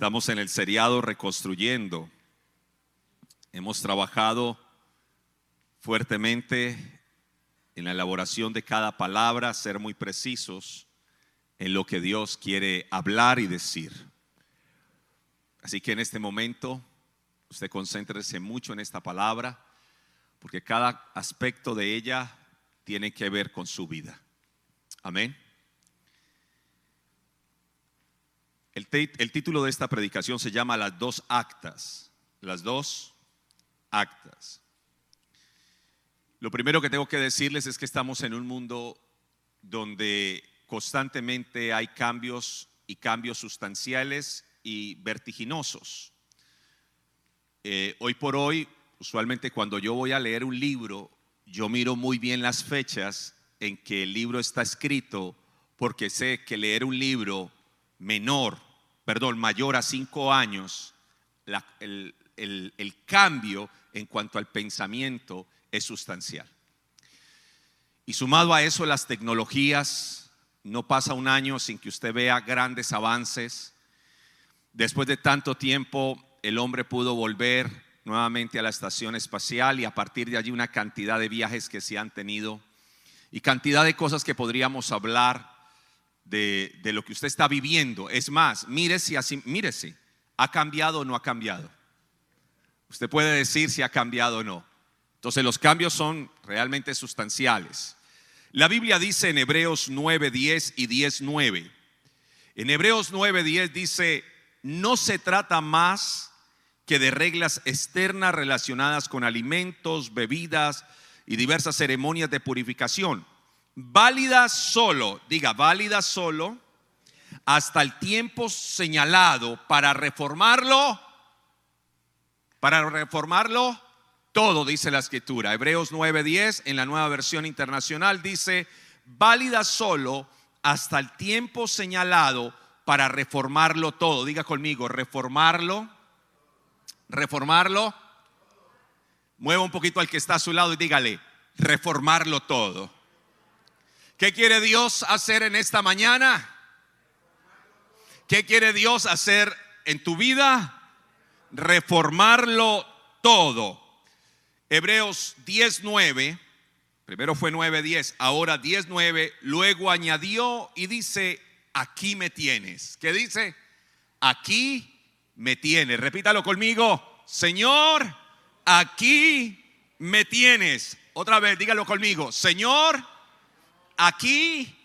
Estamos en el seriado Reconstruyendo. Hemos trabajado fuertemente en la elaboración de cada palabra, ser muy precisos en lo que Dios quiere hablar y decir. Así que en este momento usted concéntrese mucho en esta palabra, porque cada aspecto de ella tiene que ver con su vida. Amén. El, título de esta predicación se llama Las dos actas. Las dos actas. Lo primero que tengo que decirles es que estamos en un mundo donde constantemente hay cambios y cambios sustanciales y vertiginosos. Eh, hoy por hoy, usualmente cuando yo voy a leer un libro, yo miro muy bien las fechas en que el libro está escrito, porque sé que leer un libro menor, perdón, mayor a cinco años, el, cambio en cuanto al pensamiento es sustancial. Y sumado a eso, las tecnologías, no pasa un año sin que usted vea grandes avances. Después de tanto tiempo, el hombre pudo volver nuevamente a la estación espacial y a partir de allí una cantidad de viajes que se han tenido y cantidad de cosas que podríamos hablar de, de lo que usted está viviendo. Es más, mírese así, ¿ha cambiado o no ha cambiado? Usted puede decir si ha cambiado o no. Entonces los cambios son realmente sustanciales. La Biblia dice en Hebreos 9, 10 y 10, 9. En Hebreos 9, 10 dice, no se trata más que de reglas externas relacionadas con alimentos, bebidas y diversas ceremonias de purificación, válidas solo, diga, válidas solo hasta el tiempo señalado para reformarlo, para reformarlo todo, dice la escritura. Hebreos 9:10 en la nueva versión internacional dice, válida solo hasta el tiempo señalado para reformarlo todo. Diga conmigo, reformarlo, reformarlo. Mueva un poquito al que está a su lado y dígale, reformarlo todo. ¿Qué quiere Dios hacer en esta mañana? ¿Qué quiere Dios hacer en tu vida? Reformarlo todo. Hebreos 10:9, primero fue 9:10, ahora 10:9, luego añadió y dice, aquí me tienes. ¿Qué dice? Aquí me tienes. Repítalo conmigo, Señor, aquí me tienes. Otra vez, dígalo conmigo, Señor, aquí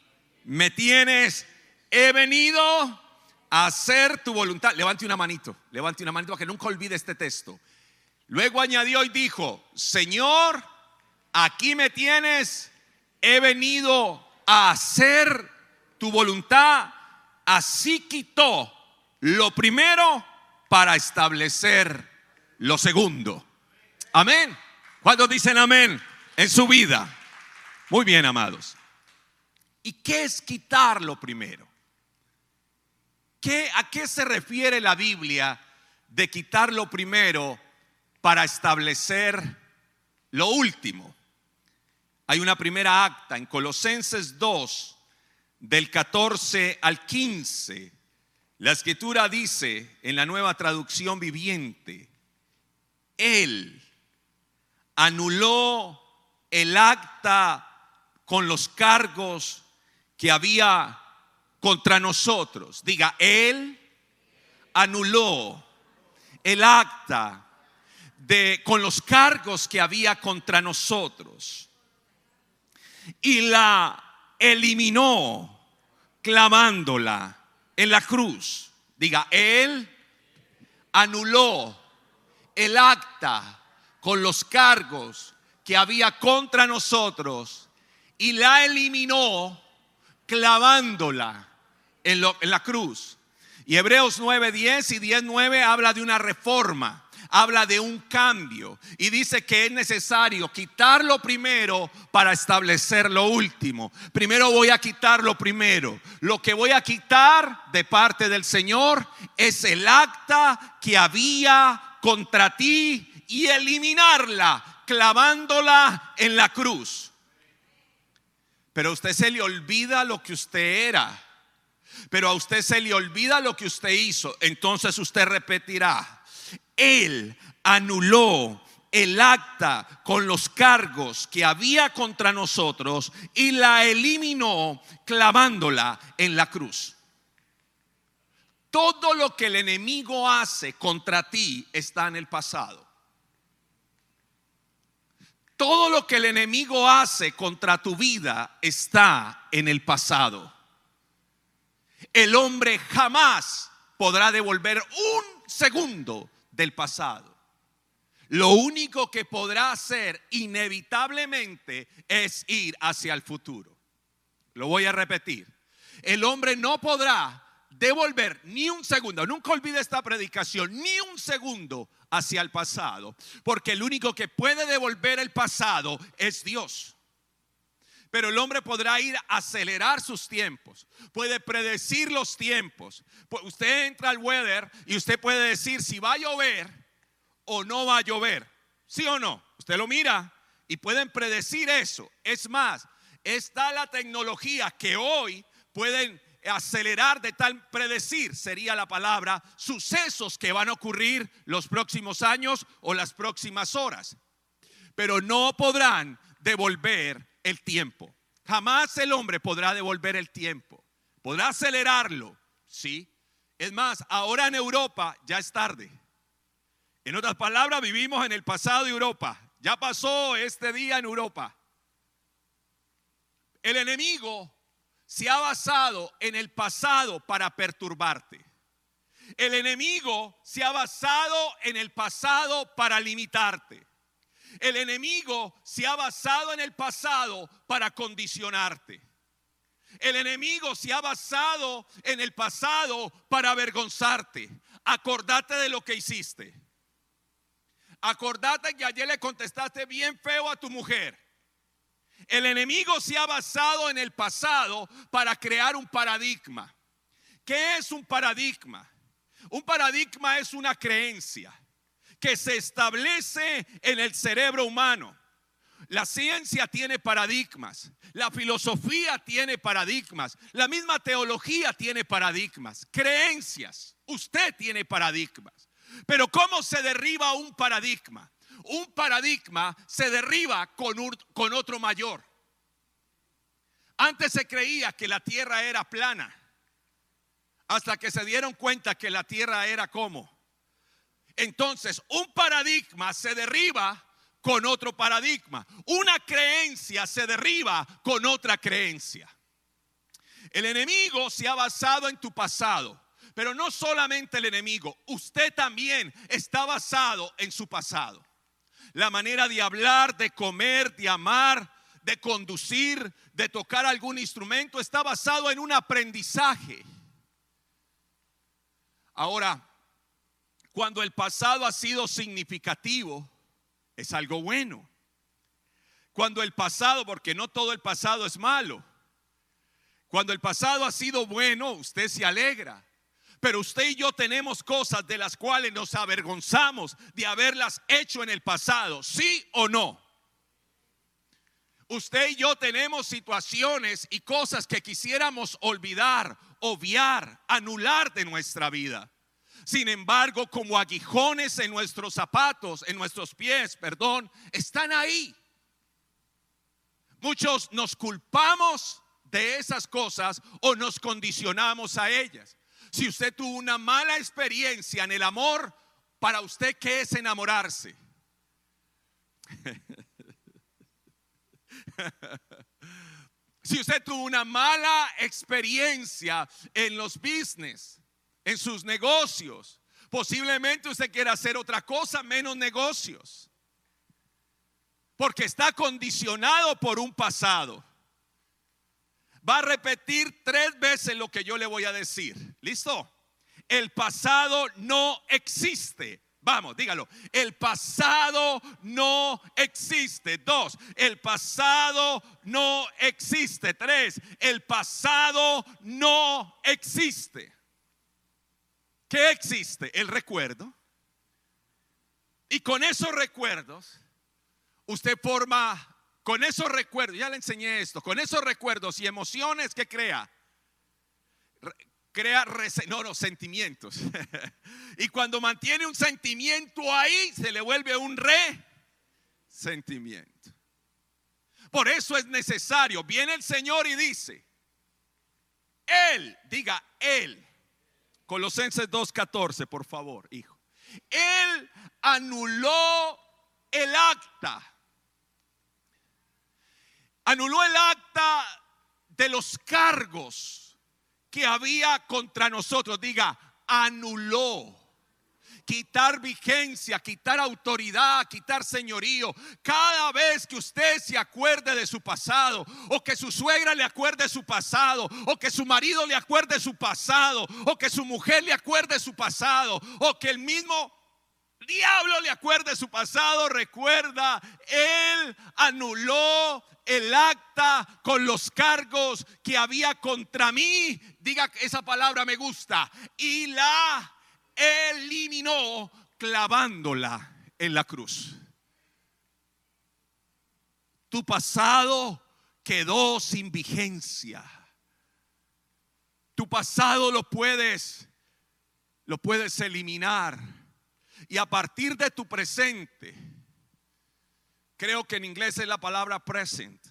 me tienes. He venido a hacer tu voluntad. Levante una manito, levante una manito para que nunca olvide este texto. Luego añadió y dijo, Señor, aquí me tienes, he venido a hacer tu voluntad. Así quitó lo primero para establecer lo segundo. Amén. ¿Cuántos dicen amén en su vida? Muy bien, amados. ¿Y qué es quitar lo primero? ¿Qué, ¿A qué se refiere la Biblia de quitar lo primero para establecer lo último. Hay una primera acta en Colosenses 2, del 14 al 15. La escritura dice en la nueva traducción viviente, Él anuló el acta con los cargos que había contra nosotros. Diga, Él anuló el acta de, con los cargos que había contra nosotros y la eliminó clamándola en la cruz. Diga, Él anuló el acta con los cargos que había contra nosotros y la eliminó clavándola en, en la cruz. Y Hebreos 9:10 y 10:9 habla de una reforma habla de un cambio y dice que es necesario quitarlo primero para establecer lo último. Primero voy a quitar lo primero. Lo que voy a quitar de parte del Señor es el acta que había contra ti y eliminarla clavándola en la cruz. Pero usted se le olvida lo que usted era. pero a usted se le olvida lo que usted hizo, entonces usted repetirá, Él anuló el acta con los cargos que había contra nosotros y la eliminó clavándola en la cruz. Todo lo que el enemigo hace contra ti está en el pasado. Todo lo que el enemigo hace contra tu vida está en el pasado. El hombre jamás podrá devolver un segundo del pasado. Lo único que podrá hacer inevitablemente es ir hacia el futuro. Lo voy a repetir. El hombre no podrá devolver ni un segundo, nunca olvide esta predicación, ni un segundo hacia el pasado, porque el único que puede devolver el pasado es Dios. Pero el hombre podrá ir a acelerar sus tiempos, puede predecir los tiempos. Usted entra al weather y usted puede decir si va a llover o no va a llover. ¿Sí o no? Usted lo mira y pueden predecir eso. Es más, está la tecnología que hoy pueden acelerar de tal predecir, sería la palabra, sucesos que van a ocurrir los próximos años o las próximas horas. Pero no podrán devolver el tiempo. Jamás el hombre podrá devolver el tiempo. Podrá acelerarlo, sí. Es más, ahora en Europa ya es tarde. En otras palabras, vivimos en el pasado de Europa. Ya pasó este día en Europa. El enemigo se ha basado en el pasado para perturbarte. El enemigo se ha basado en el pasado para limitarte. El enemigo se ha basado en el pasado para condicionarte. El enemigo se ha basado en el pasado para avergonzarte. Acordate de lo que hiciste. Acordate que ayer le contestaste bien feo a tu mujer. El enemigo se ha basado en el pasado para crear un paradigma. ¿Qué es un paradigma? Un paradigma es una creencia que se establece en el cerebro humano. La ciencia tiene paradigmas, la filosofía tiene paradigmas, la misma teología tiene paradigmas, creencias. Usted tiene paradigmas. Pero ¿cómo se derriba un paradigma? Un paradigma se derriba con, otro mayor. Antes se creía que la tierra era plana, hasta que se dieron cuenta que la tierra era como. Entonces, un paradigma se derriba con otro paradigma. Una creencia se derriba con otra creencia. El enemigo se ha basado en tu pasado. Pero no solamente el enemigo, usted también está basado en su pasado. La manera de hablar, de comer, de amar, de conducir, de tocar algún instrumento está basado en un aprendizaje. Ahora, cuando el pasado ha sido significativo, es algo bueno. Cuando el pasado, porque no todo el pasado es malo, cuando el pasado ha sido bueno, usted se alegra. Pero usted y yo tenemos cosas de las cuales nos avergonzamos de haberlas hecho en el pasado, ¿sí o no? Usted y yo tenemos situaciones y cosas que quisiéramos olvidar, obviar, anular de nuestra vida. Sin embargo, como aguijones en nuestros zapatos, en nuestros pies, perdón, están ahí. Muchos nos culpamos de esas cosas o nos condicionamos a ellas. Si usted tuvo una mala experiencia en el amor, para usted, ¿qué es enamorarse? si usted tuvo una mala experiencia en los business, en sus negocios, posiblemente usted quiera hacer otra cosa menos negocios. Porque está condicionado por un pasado va a repetir tres veces lo que yo le voy a decir. ¿Listo? El pasado no existe. Vamos, dígalo. El pasado no existe. Dos, el pasado no existe. Tres, el pasado no existe. ¿Qué existe? El recuerdo. Y con esos recuerdos, usted forma con esos recuerdos, ya le enseñé esto, con esos recuerdos y emociones que crea, crea no, no, sentimientos. y cuando mantiene un sentimiento ahí, se le vuelve un resentimiento. Por eso es necesario, viene el Señor y dice, Él, diga Él, Colosenses 2.14, por favor, hijo. Él anuló el acta. Anuló el acta de los cargos que había contra nosotros. Diga, anuló quitar vigencia, quitar autoridad, quitar señorío. Cada vez que usted se acuerde de su pasado, o que su suegra le acuerde su pasado, o que su marido le acuerde su pasado, o que su mujer le acuerde su pasado, o que el mismo diablo le acuerde su pasado, recuerda, él anuló el acta con los cargos que había contra mí. Diga esa palabra me gusta. Y la eliminó clavándola en la cruz. Tu pasado quedó sin vigencia. Tu pasado lo puedes lo puedes eliminar y a partir de tu presente creo que en inglés es la palabra present,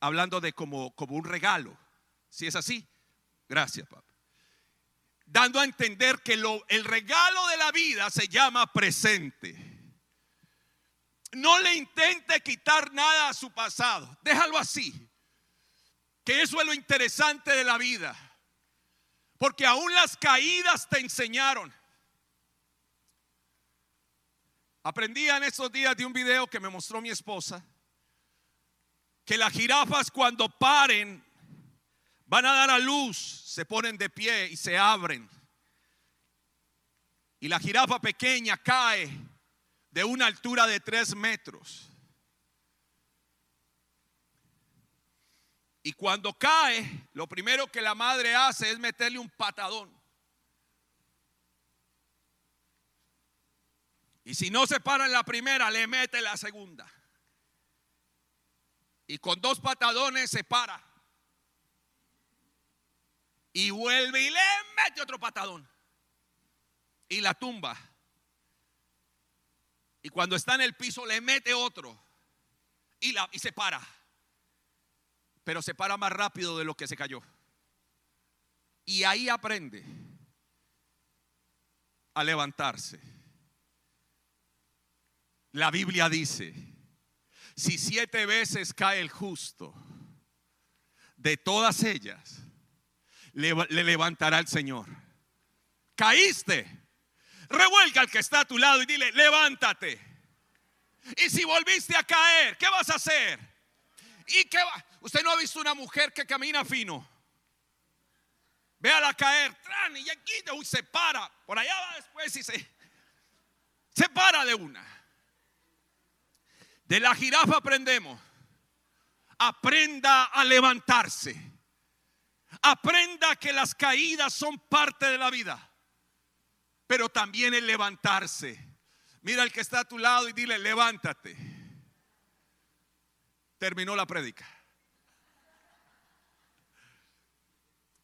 hablando de como como un regalo. Si es así, gracias, papá dando a entender que lo, el regalo de la vida se llama presente. No le intente quitar nada a su pasado, déjalo así. Que eso es lo interesante de la vida. Porque aún las caídas te enseñaron. Aprendí en estos días de un video que me mostró mi esposa que las jirafas cuando paren van a dar a luz, se ponen de pie y se abren. Y la jirafa pequeña cae de una altura de tres metros. Y cuando cae, lo primero que la madre hace es meterle un patadón. Y si no se para en la primera, le mete la segunda. Y con dos patadones se para y vuelve y le mete otro patadón y la tumba. Y cuando está en el piso le mete otro y, la, y se para. Pero se para más rápido de lo que se cayó. Y ahí aprende a levantarse. La Biblia dice, si siete veces cae el justo, de todas ellas, le, levantará el Señor. Caíste. Revuelca al que está a tu lado y dile, levántate. Y si volviste a caer, ¿qué vas a hacer? ¿Y qué va? Usted no ha visto una mujer que camina fino. Véala caer, tran, y aquí se para. Por allá va después y se, se para de una. De la jirafa aprendemos. Aprenda a levantarse. Aprenda que las caídas son parte de la vida, pero también el levantarse. Mira al que está a tu lado y dile, levántate. Terminó la prédica.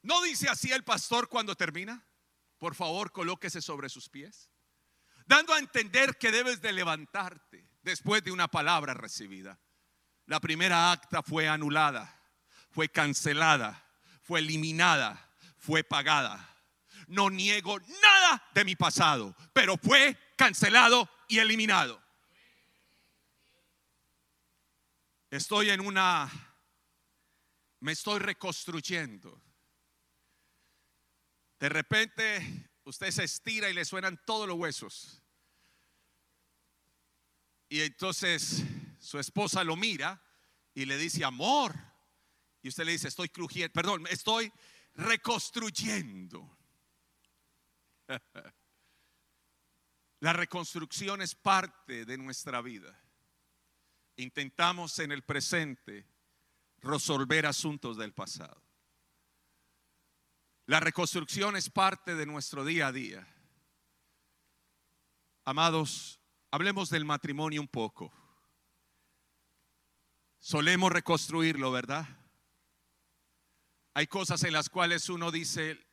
¿No dice así el pastor cuando termina? Por favor, colóquese sobre sus pies. Dando a entender que debes de levantarte después de una palabra recibida. La primera acta fue anulada, fue cancelada fue eliminada, fue pagada. No niego nada de mi pasado, pero fue cancelado y eliminado. Estoy en una, me estoy reconstruyendo. De repente usted se estira y le suenan todos los huesos. Y entonces su esposa lo mira y le dice, amor, y usted le dice, estoy crujiendo, perdón, estoy reconstruyendo. La reconstrucción es parte de nuestra vida. Intentamos en el presente resolver asuntos del pasado. La reconstrucción es parte de nuestro día a día. Amados, hablemos del matrimonio un poco. Solemos reconstruirlo, ¿verdad? Hay cosas en las cuales uno dice,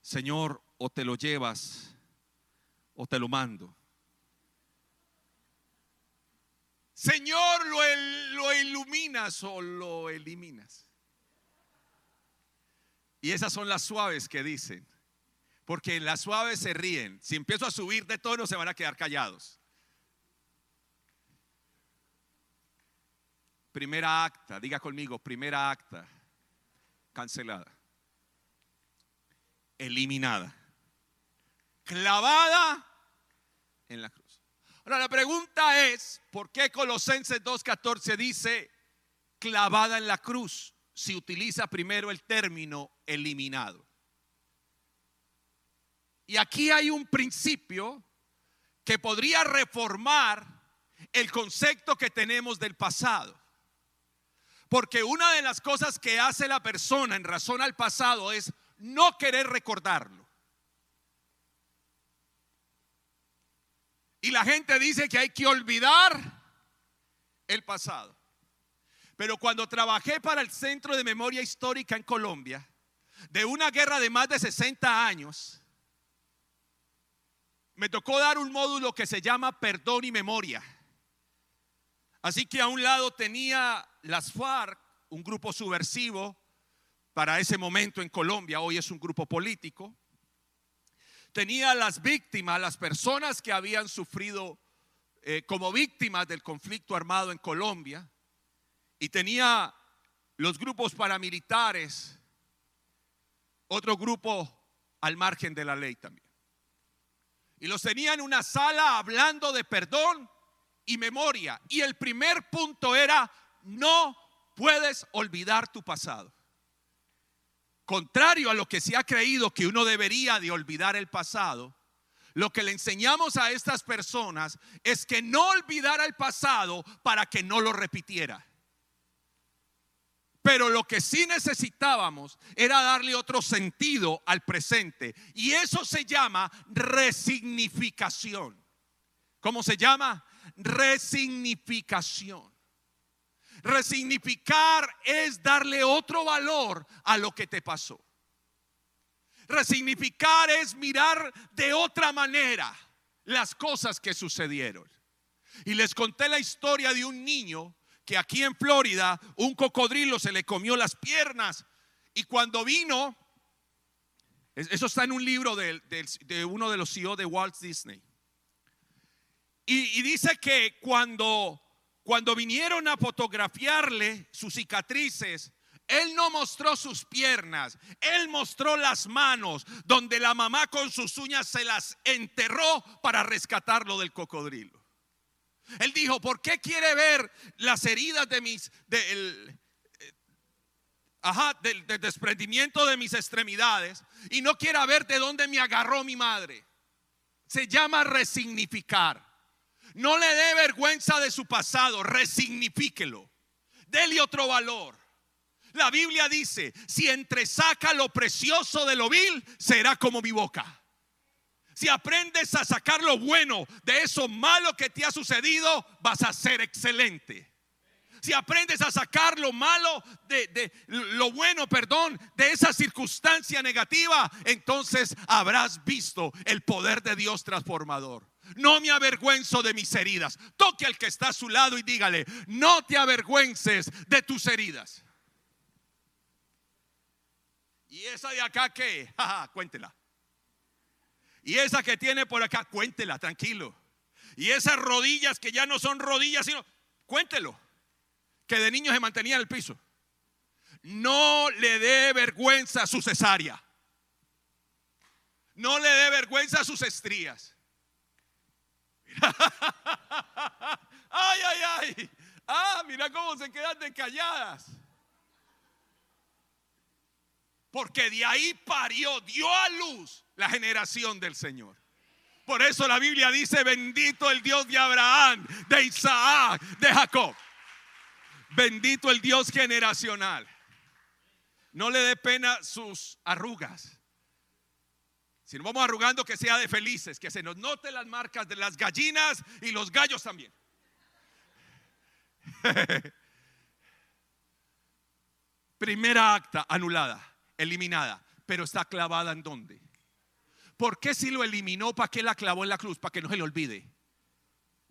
Señor, o te lo llevas o te lo mando. Señor, lo, lo iluminas o lo eliminas. Y esas son las suaves que dicen. Porque las suaves se ríen. Si empiezo a subir de tono, se van a quedar callados. Primera acta, diga conmigo, primera acta, cancelada, eliminada, clavada en la cruz. Ahora la pregunta es, ¿por qué Colosenses 2.14 dice clavada en la cruz si utiliza primero el término eliminado? Y aquí hay un principio que podría reformar el concepto que tenemos del pasado. Porque una de las cosas que hace la persona en razón al pasado es no querer recordarlo. Y la gente dice que hay que olvidar el pasado. Pero cuando trabajé para el Centro de Memoria Histórica en Colombia, de una guerra de más de 60 años, me tocó dar un módulo que se llama Perdón y Memoria. Así que a un lado tenía las FARC, un grupo subversivo para ese momento en Colombia, hoy es un grupo político. Tenía las víctimas, las personas que habían sufrido eh, como víctimas del conflicto armado en Colombia. Y tenía los grupos paramilitares, otro grupo al margen de la ley también. Y los tenía en una sala hablando de perdón y memoria. Y el primer punto era, no puedes olvidar tu pasado. Contrario a lo que se ha creído que uno debería de olvidar el pasado, lo que le enseñamos a estas personas es que no olvidara el pasado para que no lo repitiera. Pero lo que sí necesitábamos era darle otro sentido al presente. Y eso se llama resignificación. ¿Cómo se llama? resignificación. Resignificar es darle otro valor a lo que te pasó. Resignificar es mirar de otra manera las cosas que sucedieron. Y les conté la historia de un niño que aquí en Florida un cocodrilo se le comió las piernas y cuando vino, eso está en un libro de, uno de los CEO de Walt Disney. Y, dice que cuando, cuando vinieron a fotografiarle sus cicatrices, él no mostró sus piernas, él mostró las manos donde la mamá con sus uñas se las enterró para rescatarlo del cocodrilo. Él dijo, ¿por qué quiere ver las heridas de mis, del, del desprendimiento de mis extremidades y no quiere ver de dónde me agarró mi madre? Se llama resignificar. No le dé vergüenza de su pasado, resignifíquelo. Dele otro valor. La Biblia dice, si entresaca lo precioso de lo vil, será como mi boca. Si aprendes a sacar lo bueno de eso malo que te ha sucedido, vas a ser excelente. Si aprendes a sacar lo malo de, de, lo bueno, perdón, de esa circunstancia negativa, entonces habrás visto el poder de Dios transformador. No me avergüenzo de mis heridas. Toque al que está a su lado y dígale, no te avergüences de tus heridas. Y esa de acá que, cuéntela. Y esa que tiene por acá, cuéntela, tranquilo. Y esas rodillas que ya no son rodillas, sino, cuéntelo, que de niño se mantenía en el piso. No le dé vergüenza a su cesárea. No le dé vergüenza a sus estrías. ay, ay, ay. Ah, mira cómo se quedan de calladas. Porque de ahí parió, dio a luz la generación del Señor. Por eso la Biblia dice, bendito el Dios de Abraham, de Isaac, de Jacob. Bendito el Dios generacional. No le dé pena sus arrugas. Si nos vamos arrugando, que sea de felices, que se nos note las marcas de las gallinas y los gallos también. Primera acta anulada, eliminada, pero está clavada en dónde? ¿Por qué si lo eliminó, para qué la clavó en la cruz? Para que no se le olvide.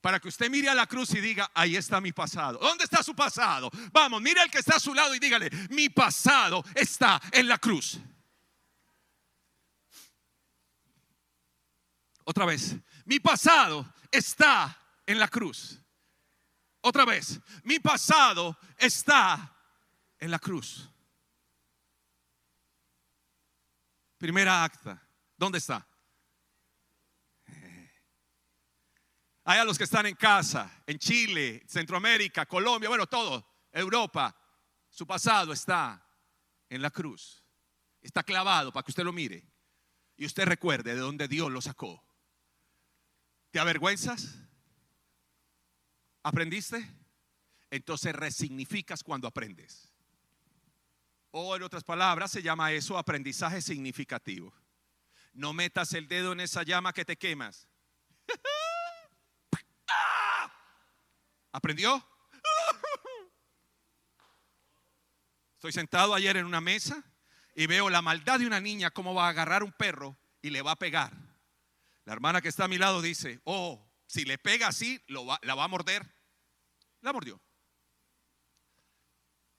Para que usted mire a la cruz y diga, ahí está mi pasado. ¿Dónde está su pasado? Vamos, mire al que está a su lado y dígale, mi pasado está en la cruz. Otra vez, mi pasado está en la cruz. Otra vez, mi pasado está en la cruz. Primera acta, ¿dónde está? Hay a los que están en casa, en Chile, Centroamérica, Colombia, bueno, todo, Europa. Su pasado está en la cruz. Está clavado para que usted lo mire. Y usted recuerde de dónde Dios lo sacó. ¿Te avergüenzas? ¿Aprendiste? Entonces resignificas cuando aprendes. O en otras palabras, se llama eso aprendizaje significativo. No metas el dedo en esa llama que te quemas. ¿Aprendió? Estoy sentado ayer en una mesa y veo la maldad de una niña cómo va a agarrar un perro y le va a pegar. La hermana que está a mi lado dice, oh, si le pega así, lo la va a morder. La mordió.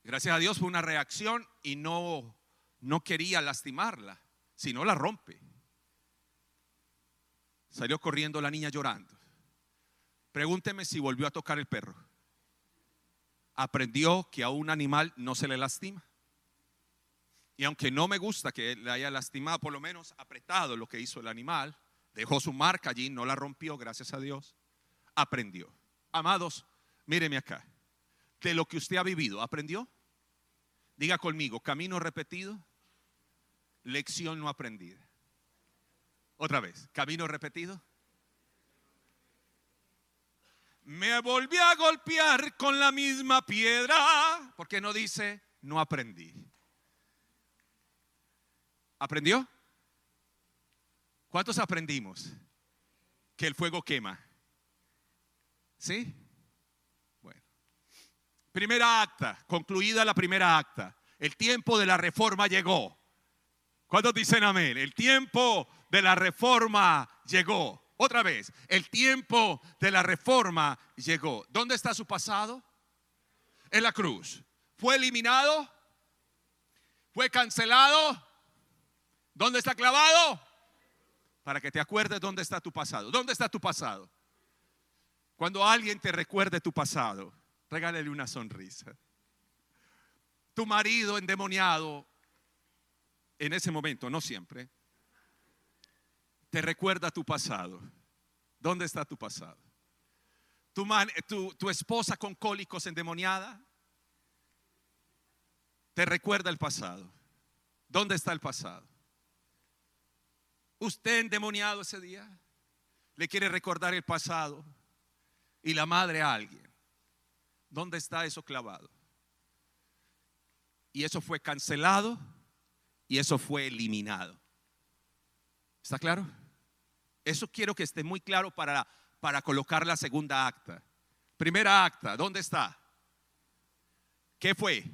Gracias a Dios fue una reacción y no, no quería lastimarla, sino la rompe. Salió corriendo la niña llorando. Pregúnteme si volvió a tocar el perro. Aprendió que a un animal no se le lastima. Y aunque no me gusta que le haya lastimado, por lo menos apretado lo que hizo el animal, dejó su marca allí, no la rompió, gracias a Dios, aprendió. Amados, míreme acá. De lo que usted ha vivido, ¿aprendió? Diga conmigo, camino repetido, lección no aprendida. Otra vez, camino repetido, me volví a golpear con la misma piedra. Porque no dice, no aprendí. ¿Aprendió? ¿Cuántos aprendimos? Que el fuego quema. ¿Sí? Bueno. Primera acta, concluida la primera acta. El tiempo de la reforma llegó. ¿Cuántos dicen amén? El tiempo de la reforma llegó. Otra vez, el tiempo de la reforma llegó. ¿Dónde está su pasado? En la cruz. ¿Fue eliminado? ¿Fue cancelado? ¿Dónde está clavado? Para que te acuerdes dónde está tu pasado. ¿Dónde está tu pasado? Cuando alguien te recuerde tu pasado, regálele una sonrisa. Tu marido endemoniado, en ese momento, no siempre, te recuerda tu pasado. ¿Dónde está tu pasado? Tu, esposa con cólicos endemoniada te recuerda el pasado. ¿Dónde está el pasado? Usted endemoniado ese día le quiere recordar el pasado y la madre a alguien. ¿Dónde está eso clavado? Y eso fue cancelado y eso fue eliminado. ¿Está claro? Eso quiero que esté muy claro para, para colocar la segunda acta. Primera acta, ¿dónde está? ¿Qué fue?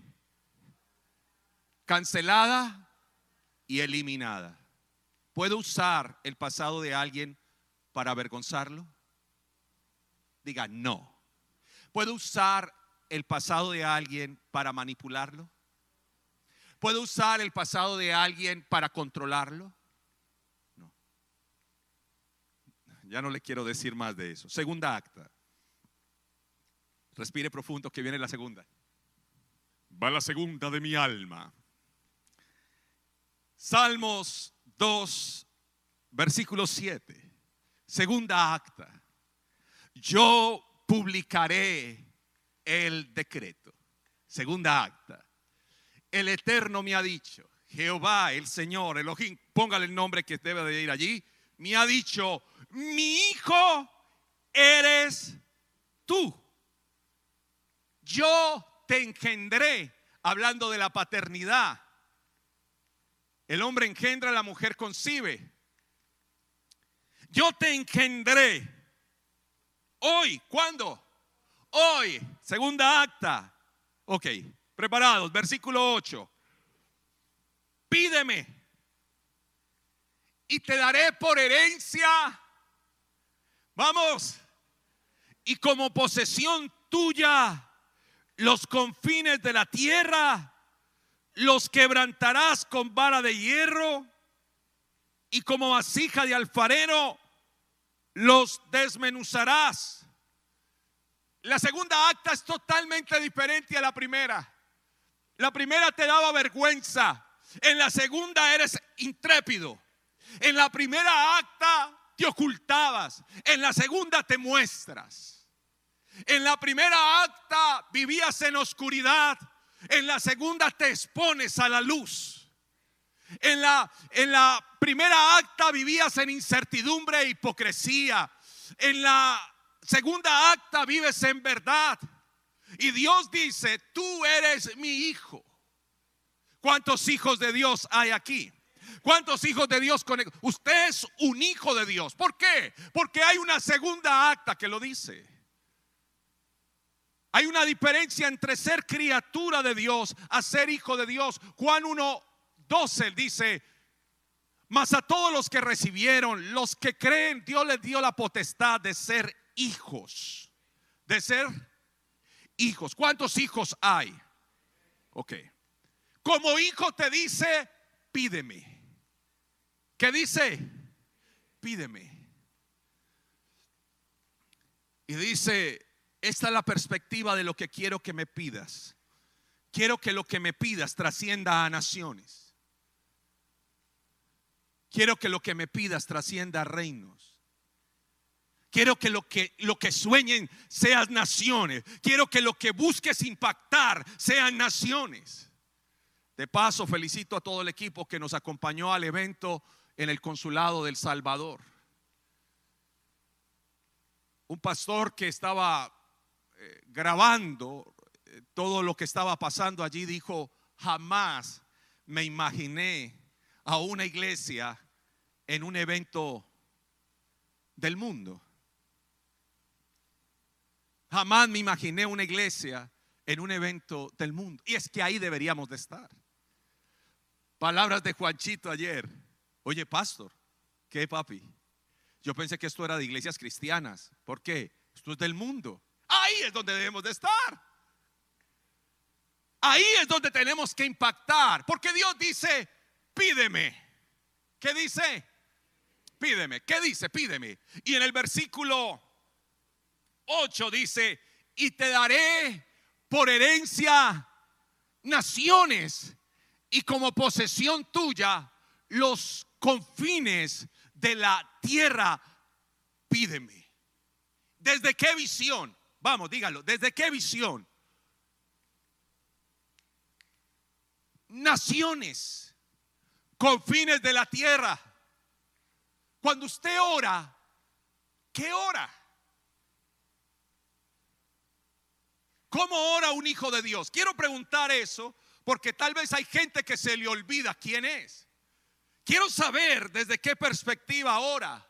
Cancelada y eliminada. ¿Puedo usar el pasado de alguien para avergonzarlo? Diga, no. ¿Puedo usar el pasado de alguien para manipularlo? ¿Puedo usar el pasado de alguien para controlarlo? Ya no le quiero decir más de eso. Segunda acta. Respire profundo que viene la segunda. Va la segunda de mi alma. Salmos 2, versículo 7. Segunda acta. Yo publicaré el decreto. Segunda acta. El Eterno me ha dicho, Jehová, el Señor, Elohim, póngale el nombre que debe de ir allí, me ha dicho, mi hijo eres tú. Yo te engendré, hablando de la paternidad. El hombre engendra, la mujer concibe. Yo te engendré. Hoy, ¿cuándo? Hoy, segunda acta. Ok, preparados, versículo 8. Pídeme y te daré por herencia. Vamos. Y como posesión tuya los confines de la tierra, los quebrantarás con vara de hierro y como vasija de alfarero los desmenuzarás. La segunda acta es totalmente diferente a la primera. La primera te daba vergüenza. En la segunda eres intrépido. En la primera acta te ocultabas. En la segunda te muestras. En la primera acta vivías en oscuridad. En la segunda te expones a la luz. En la, en la primera acta vivías en incertidumbre e hipocresía. En la segunda acta vives en verdad. Y Dios dice, tú eres mi hijo. ¿Cuántos hijos de Dios hay aquí? ¿Cuántos hijos de Dios con Usted es un hijo de Dios. ¿Por qué? Porque hay una segunda acta que lo dice. Hay una diferencia entre ser criatura de Dios a ser hijo de Dios. Juan 1, 12 dice, mas a todos los que recibieron, los que creen, Dios les dio la potestad de ser hijos. De ser hijos. ¿Cuántos hijos hay? Ok. Como hijo te dice, pídeme. ¿Qué dice? Pídeme. Y dice, esta es la perspectiva de lo que quiero que me pidas. Quiero que lo que me pidas trascienda a naciones. Quiero que lo que me pidas trascienda a reinos. Quiero que lo que lo que sueñen sean naciones. Quiero que lo que busques impactar sean naciones. De paso, felicito a todo el equipo que nos acompañó al evento en el consulado del Salvador. Un pastor que estaba eh, grabando eh, todo lo que estaba pasando allí dijo, jamás me imaginé a una iglesia en un evento del mundo. Jamás me imaginé una iglesia en un evento del mundo. Y es que ahí deberíamos de estar. Palabras de Juanchito ayer. Oye, pastor, ¿qué papi? Yo pensé que esto era de iglesias cristianas. ¿Por qué? Esto es del mundo. Ahí es donde debemos de estar. Ahí es donde tenemos que impactar. Porque Dios dice, pídeme. ¿Qué dice? Pídeme. ¿Qué dice? Pídeme. Y en el versículo 8 dice, y te daré por herencia naciones y como posesión tuya los confines de la tierra, pídeme. ¿Desde qué visión? Vamos, dígalo, ¿desde qué visión? Naciones, confines de la tierra. Cuando usted ora, ¿qué ora? ¿Cómo ora un hijo de Dios? Quiero preguntar eso porque tal vez hay gente que se le olvida quién es. Quiero saber desde qué perspectiva ahora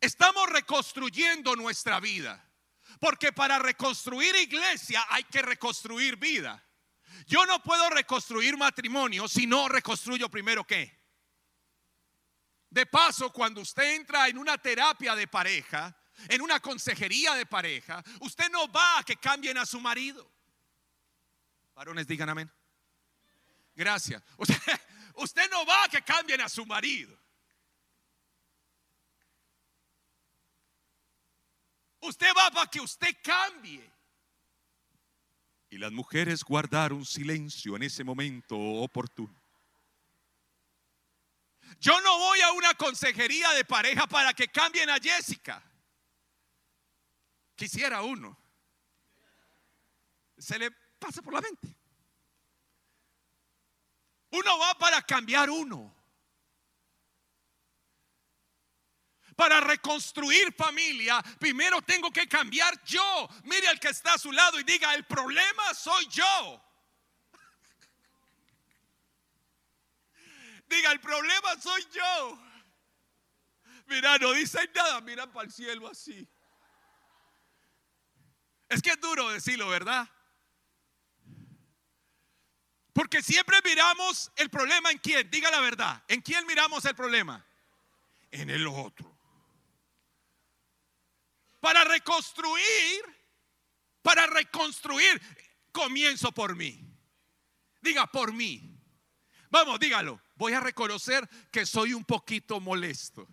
estamos reconstruyendo nuestra vida. Porque para reconstruir iglesia hay que reconstruir vida. Yo no puedo reconstruir matrimonio si no reconstruyo primero qué. De paso, cuando usted entra en una terapia de pareja, en una consejería de pareja, usted no va a que cambien a su marido. Varones, digan amén. Gracias. Usted, no va a que cambien a su marido. Usted va para que usted cambie. Y las mujeres guardaron silencio en ese momento oportuno. Yo no voy a una consejería de pareja para que cambien a Jessica. Quisiera uno. Se le pasa por la mente. Uno va para cambiar uno. Para reconstruir familia, primero tengo que cambiar yo. Mire al que está a su lado y diga, el problema soy yo. Diga, el problema soy yo. Mira, no dicen nada, miran para el cielo así. Es que es duro decirlo, ¿verdad? Porque siempre miramos el problema en quién, diga la verdad, ¿en quién miramos el problema? en el otro. Para reconstruir, para reconstruir, comienzo por mí. Diga, por mí. Vamos, dígalo. Voy a reconocer que soy un poquito molesto.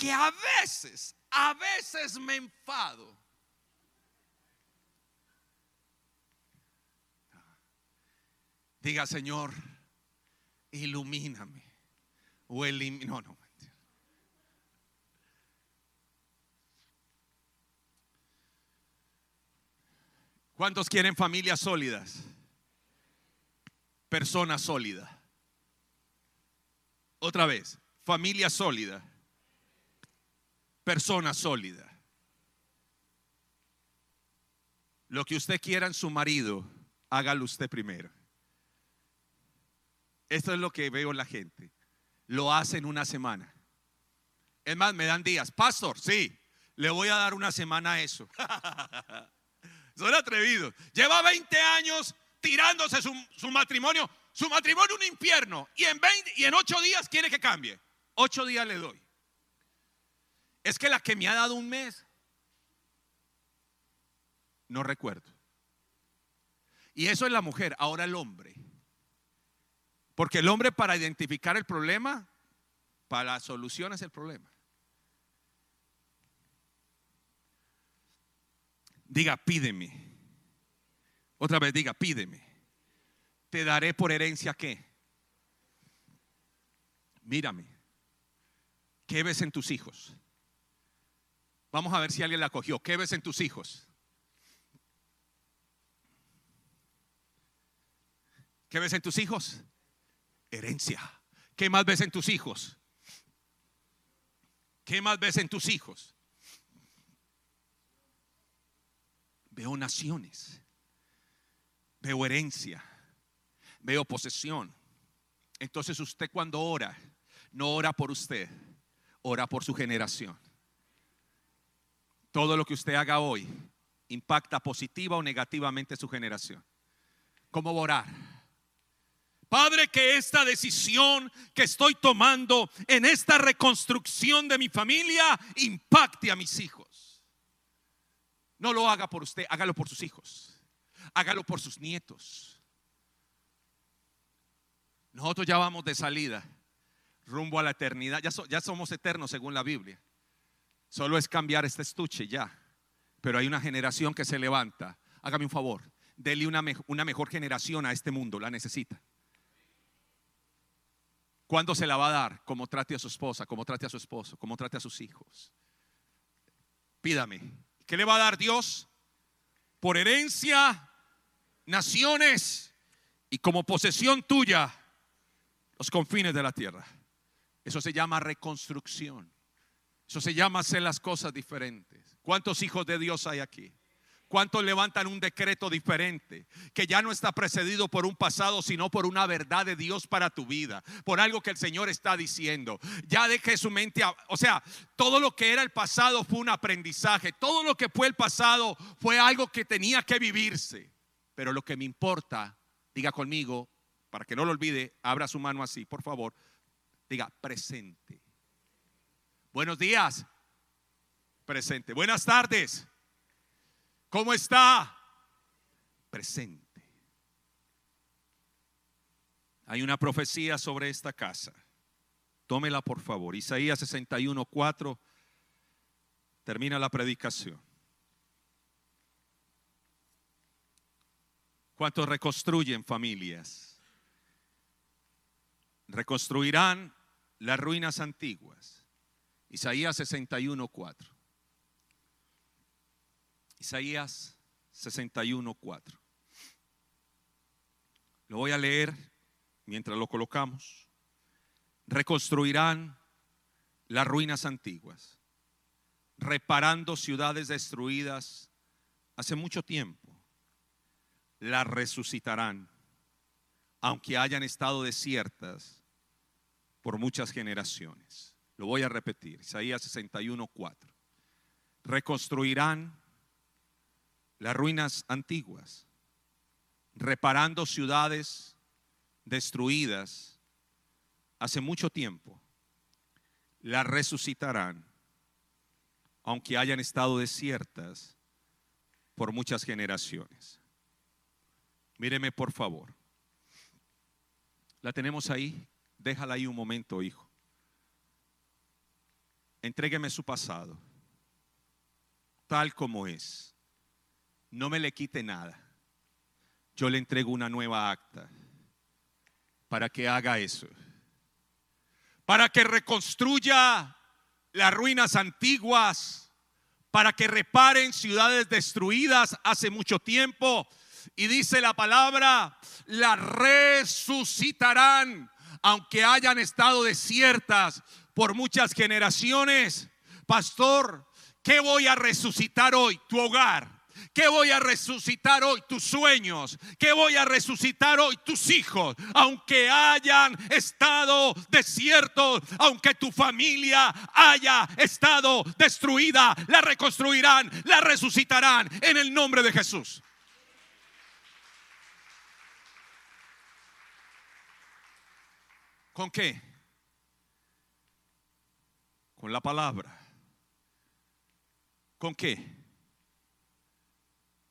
Que a veces, a veces me enfado. Diga, Señor, ilumíname. O. No, no. ¿Cuántos quieren familias sólidas? Persona sólida. Otra vez, familia sólida. Persona sólida. Lo que usted quiera en su marido, hágalo usted primero. Esto es lo que veo en la gente. Lo hacen una semana. Es más, me dan días. Pastor, sí, le voy a dar una semana a eso. Son atrevidos. Lleva 20 años tirándose su, matrimonio. Su matrimonio un infierno. Y en, 20, y en 8 días quiere que cambie. 8 días le doy. Es que la que me ha dado un mes, no recuerdo. Y eso es la mujer. Ahora el hombre. Porque el hombre para identificar el problema, para la solución es el problema. Diga, pídeme. Otra vez diga, pídeme. Te daré por herencia qué. Mírame. ¿Qué ves en tus hijos? Vamos a ver si alguien la cogió. ¿Qué ves en tus hijos? ¿Qué ves en tus hijos? herencia. ¿Qué más ves en tus hijos? ¿Qué más ves en tus hijos? Veo naciones, veo herencia, veo posesión. Entonces usted cuando ora, no ora por usted, ora por su generación. Todo lo que usted haga hoy impacta positiva o negativamente su generación. ¿Cómo orar? Padre, que esta decisión que estoy tomando en esta reconstrucción de mi familia impacte a mis hijos. No lo haga por usted, hágalo por sus hijos. Hágalo por sus nietos. Nosotros ya vamos de salida, rumbo a la eternidad. Ya, ya somos eternos según la Biblia. Solo es cambiar este estuche ya. Pero hay una generación que se levanta. Hágame un favor, dele una, una mejor generación a este mundo, la necesita. ¿Cuándo se la va a dar? Como trate a su esposa, como trate a su esposo, como trate a sus hijos. Pídame. ¿Qué le va a dar Dios? Por herencia, naciones y como posesión tuya, los confines de la tierra. Eso se llama reconstrucción. Eso se llama hacer las cosas diferentes. ¿Cuántos hijos de Dios hay aquí? ¿Cuántos levantan un decreto diferente que ya no está precedido por un pasado, sino por una verdad de Dios para tu vida? Por algo que el Señor está diciendo. Ya deje su mente, o sea, todo lo que era el pasado fue un aprendizaje. Todo lo que fue el pasado fue algo que tenía que vivirse. Pero lo que me importa, diga conmigo, para que no lo olvide, abra su mano así, por favor. Diga, presente. Buenos días. Presente. Buenas tardes. ¿Cómo está? Presente. Hay una profecía sobre esta casa. Tómela por favor. Isaías 61, 4. Termina la predicación. ¿Cuántos reconstruyen familias? Reconstruirán las ruinas antiguas. Isaías 61, 4. Isaías 61, 4. Lo voy a leer mientras lo colocamos. Reconstruirán las ruinas antiguas, reparando ciudades destruidas hace mucho tiempo. Las resucitarán, aunque hayan estado desiertas por muchas generaciones. Lo voy a repetir, Isaías 61, 4. Reconstruirán las ruinas antiguas, reparando ciudades destruidas hace mucho tiempo, las resucitarán, aunque hayan estado desiertas por muchas generaciones. Míreme por favor. La tenemos ahí. Déjala ahí un momento, hijo. Entrégueme su pasado, tal como es. No me le quite nada. Yo le entrego una nueva acta para que haga eso. Para que reconstruya las ruinas antiguas, para que reparen ciudades destruidas hace mucho tiempo. Y dice la palabra, la resucitarán, aunque hayan estado desiertas por muchas generaciones. Pastor, ¿qué voy a resucitar hoy? Tu hogar. ¿Qué voy a resucitar hoy? Tus sueños. ¿Qué voy a resucitar hoy? Tus hijos. Aunque hayan estado desiertos, aunque tu familia haya estado destruida, la reconstruirán, la resucitarán en el nombre de Jesús. ¿Con qué? Con la palabra. ¿Con qué?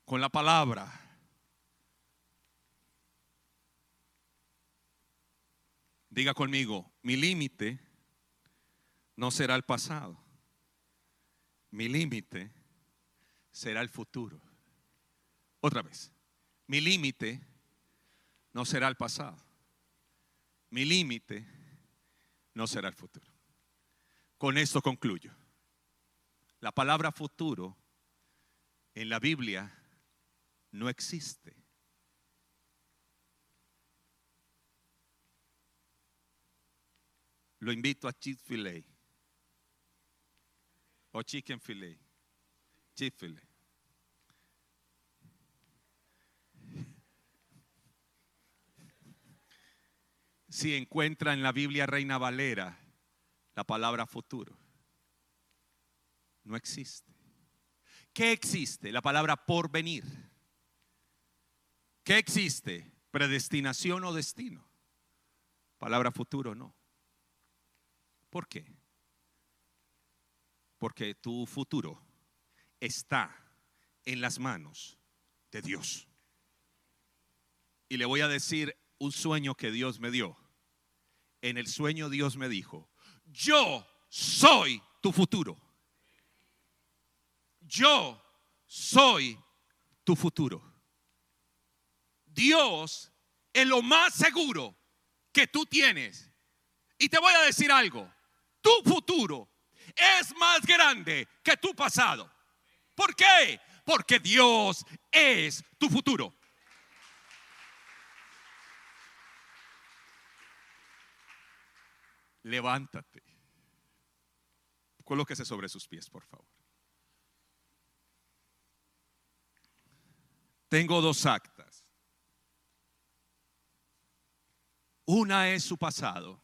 Con la palabra. Diga conmigo, mi límite no será el pasado. Mi límite será el futuro. Otra vez, mi límite no será el pasado. Mi límite no será el futuro. Con esto concluyo. La palabra futuro en la Biblia no existe. Lo invito a chick fil o chicken filet. chick fil Si encuentra en la Biblia Reina Valera la palabra futuro, no existe. ¿Qué existe? La palabra porvenir. ¿Qué existe? Predestinación o destino. Palabra futuro no. ¿Por qué? Porque tu futuro está en las manos de Dios. Y le voy a decir un sueño que Dios me dio. En el sueño Dios me dijo, yo soy tu futuro. Yo soy tu futuro. Dios es lo más seguro que tú tienes. Y te voy a decir algo, tu futuro es más grande que tu pasado. ¿Por qué? Porque Dios es tu futuro. Levántate. Colóquese sobre sus pies, por favor. Tengo dos actas. Una es su pasado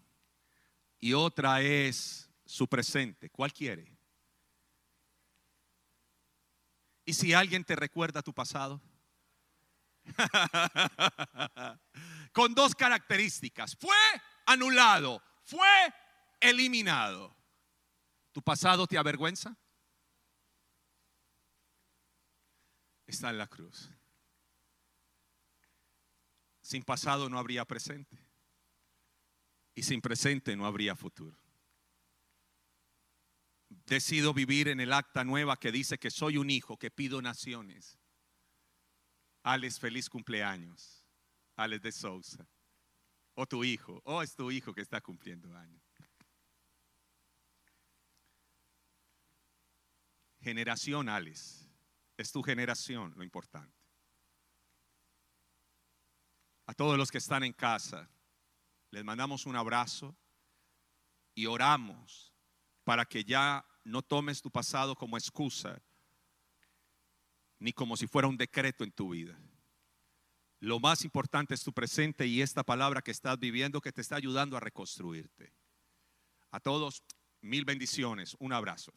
y otra es su presente. ¿Cuál quiere? ¿Y si alguien te recuerda tu pasado? Con dos características. Fue anulado, fue eliminado. ¿Tu pasado te avergüenza? Está en la cruz. Sin pasado no habría presente. Y sin presente no habría futuro. Decido vivir en el acta nueva que dice que soy un hijo que pido naciones. Alex, feliz cumpleaños. Alex de Sousa. O tu hijo. O es tu hijo que está cumpliendo años. Generación, Alex. Es tu generación lo importante a todos los que están en casa, les mandamos un abrazo y oramos para que ya no tomes tu pasado como excusa, ni como si fuera un decreto en tu vida. Lo más importante es tu presente y esta palabra que estás viviendo que te está ayudando a reconstruirte. A todos, mil bendiciones, un abrazo.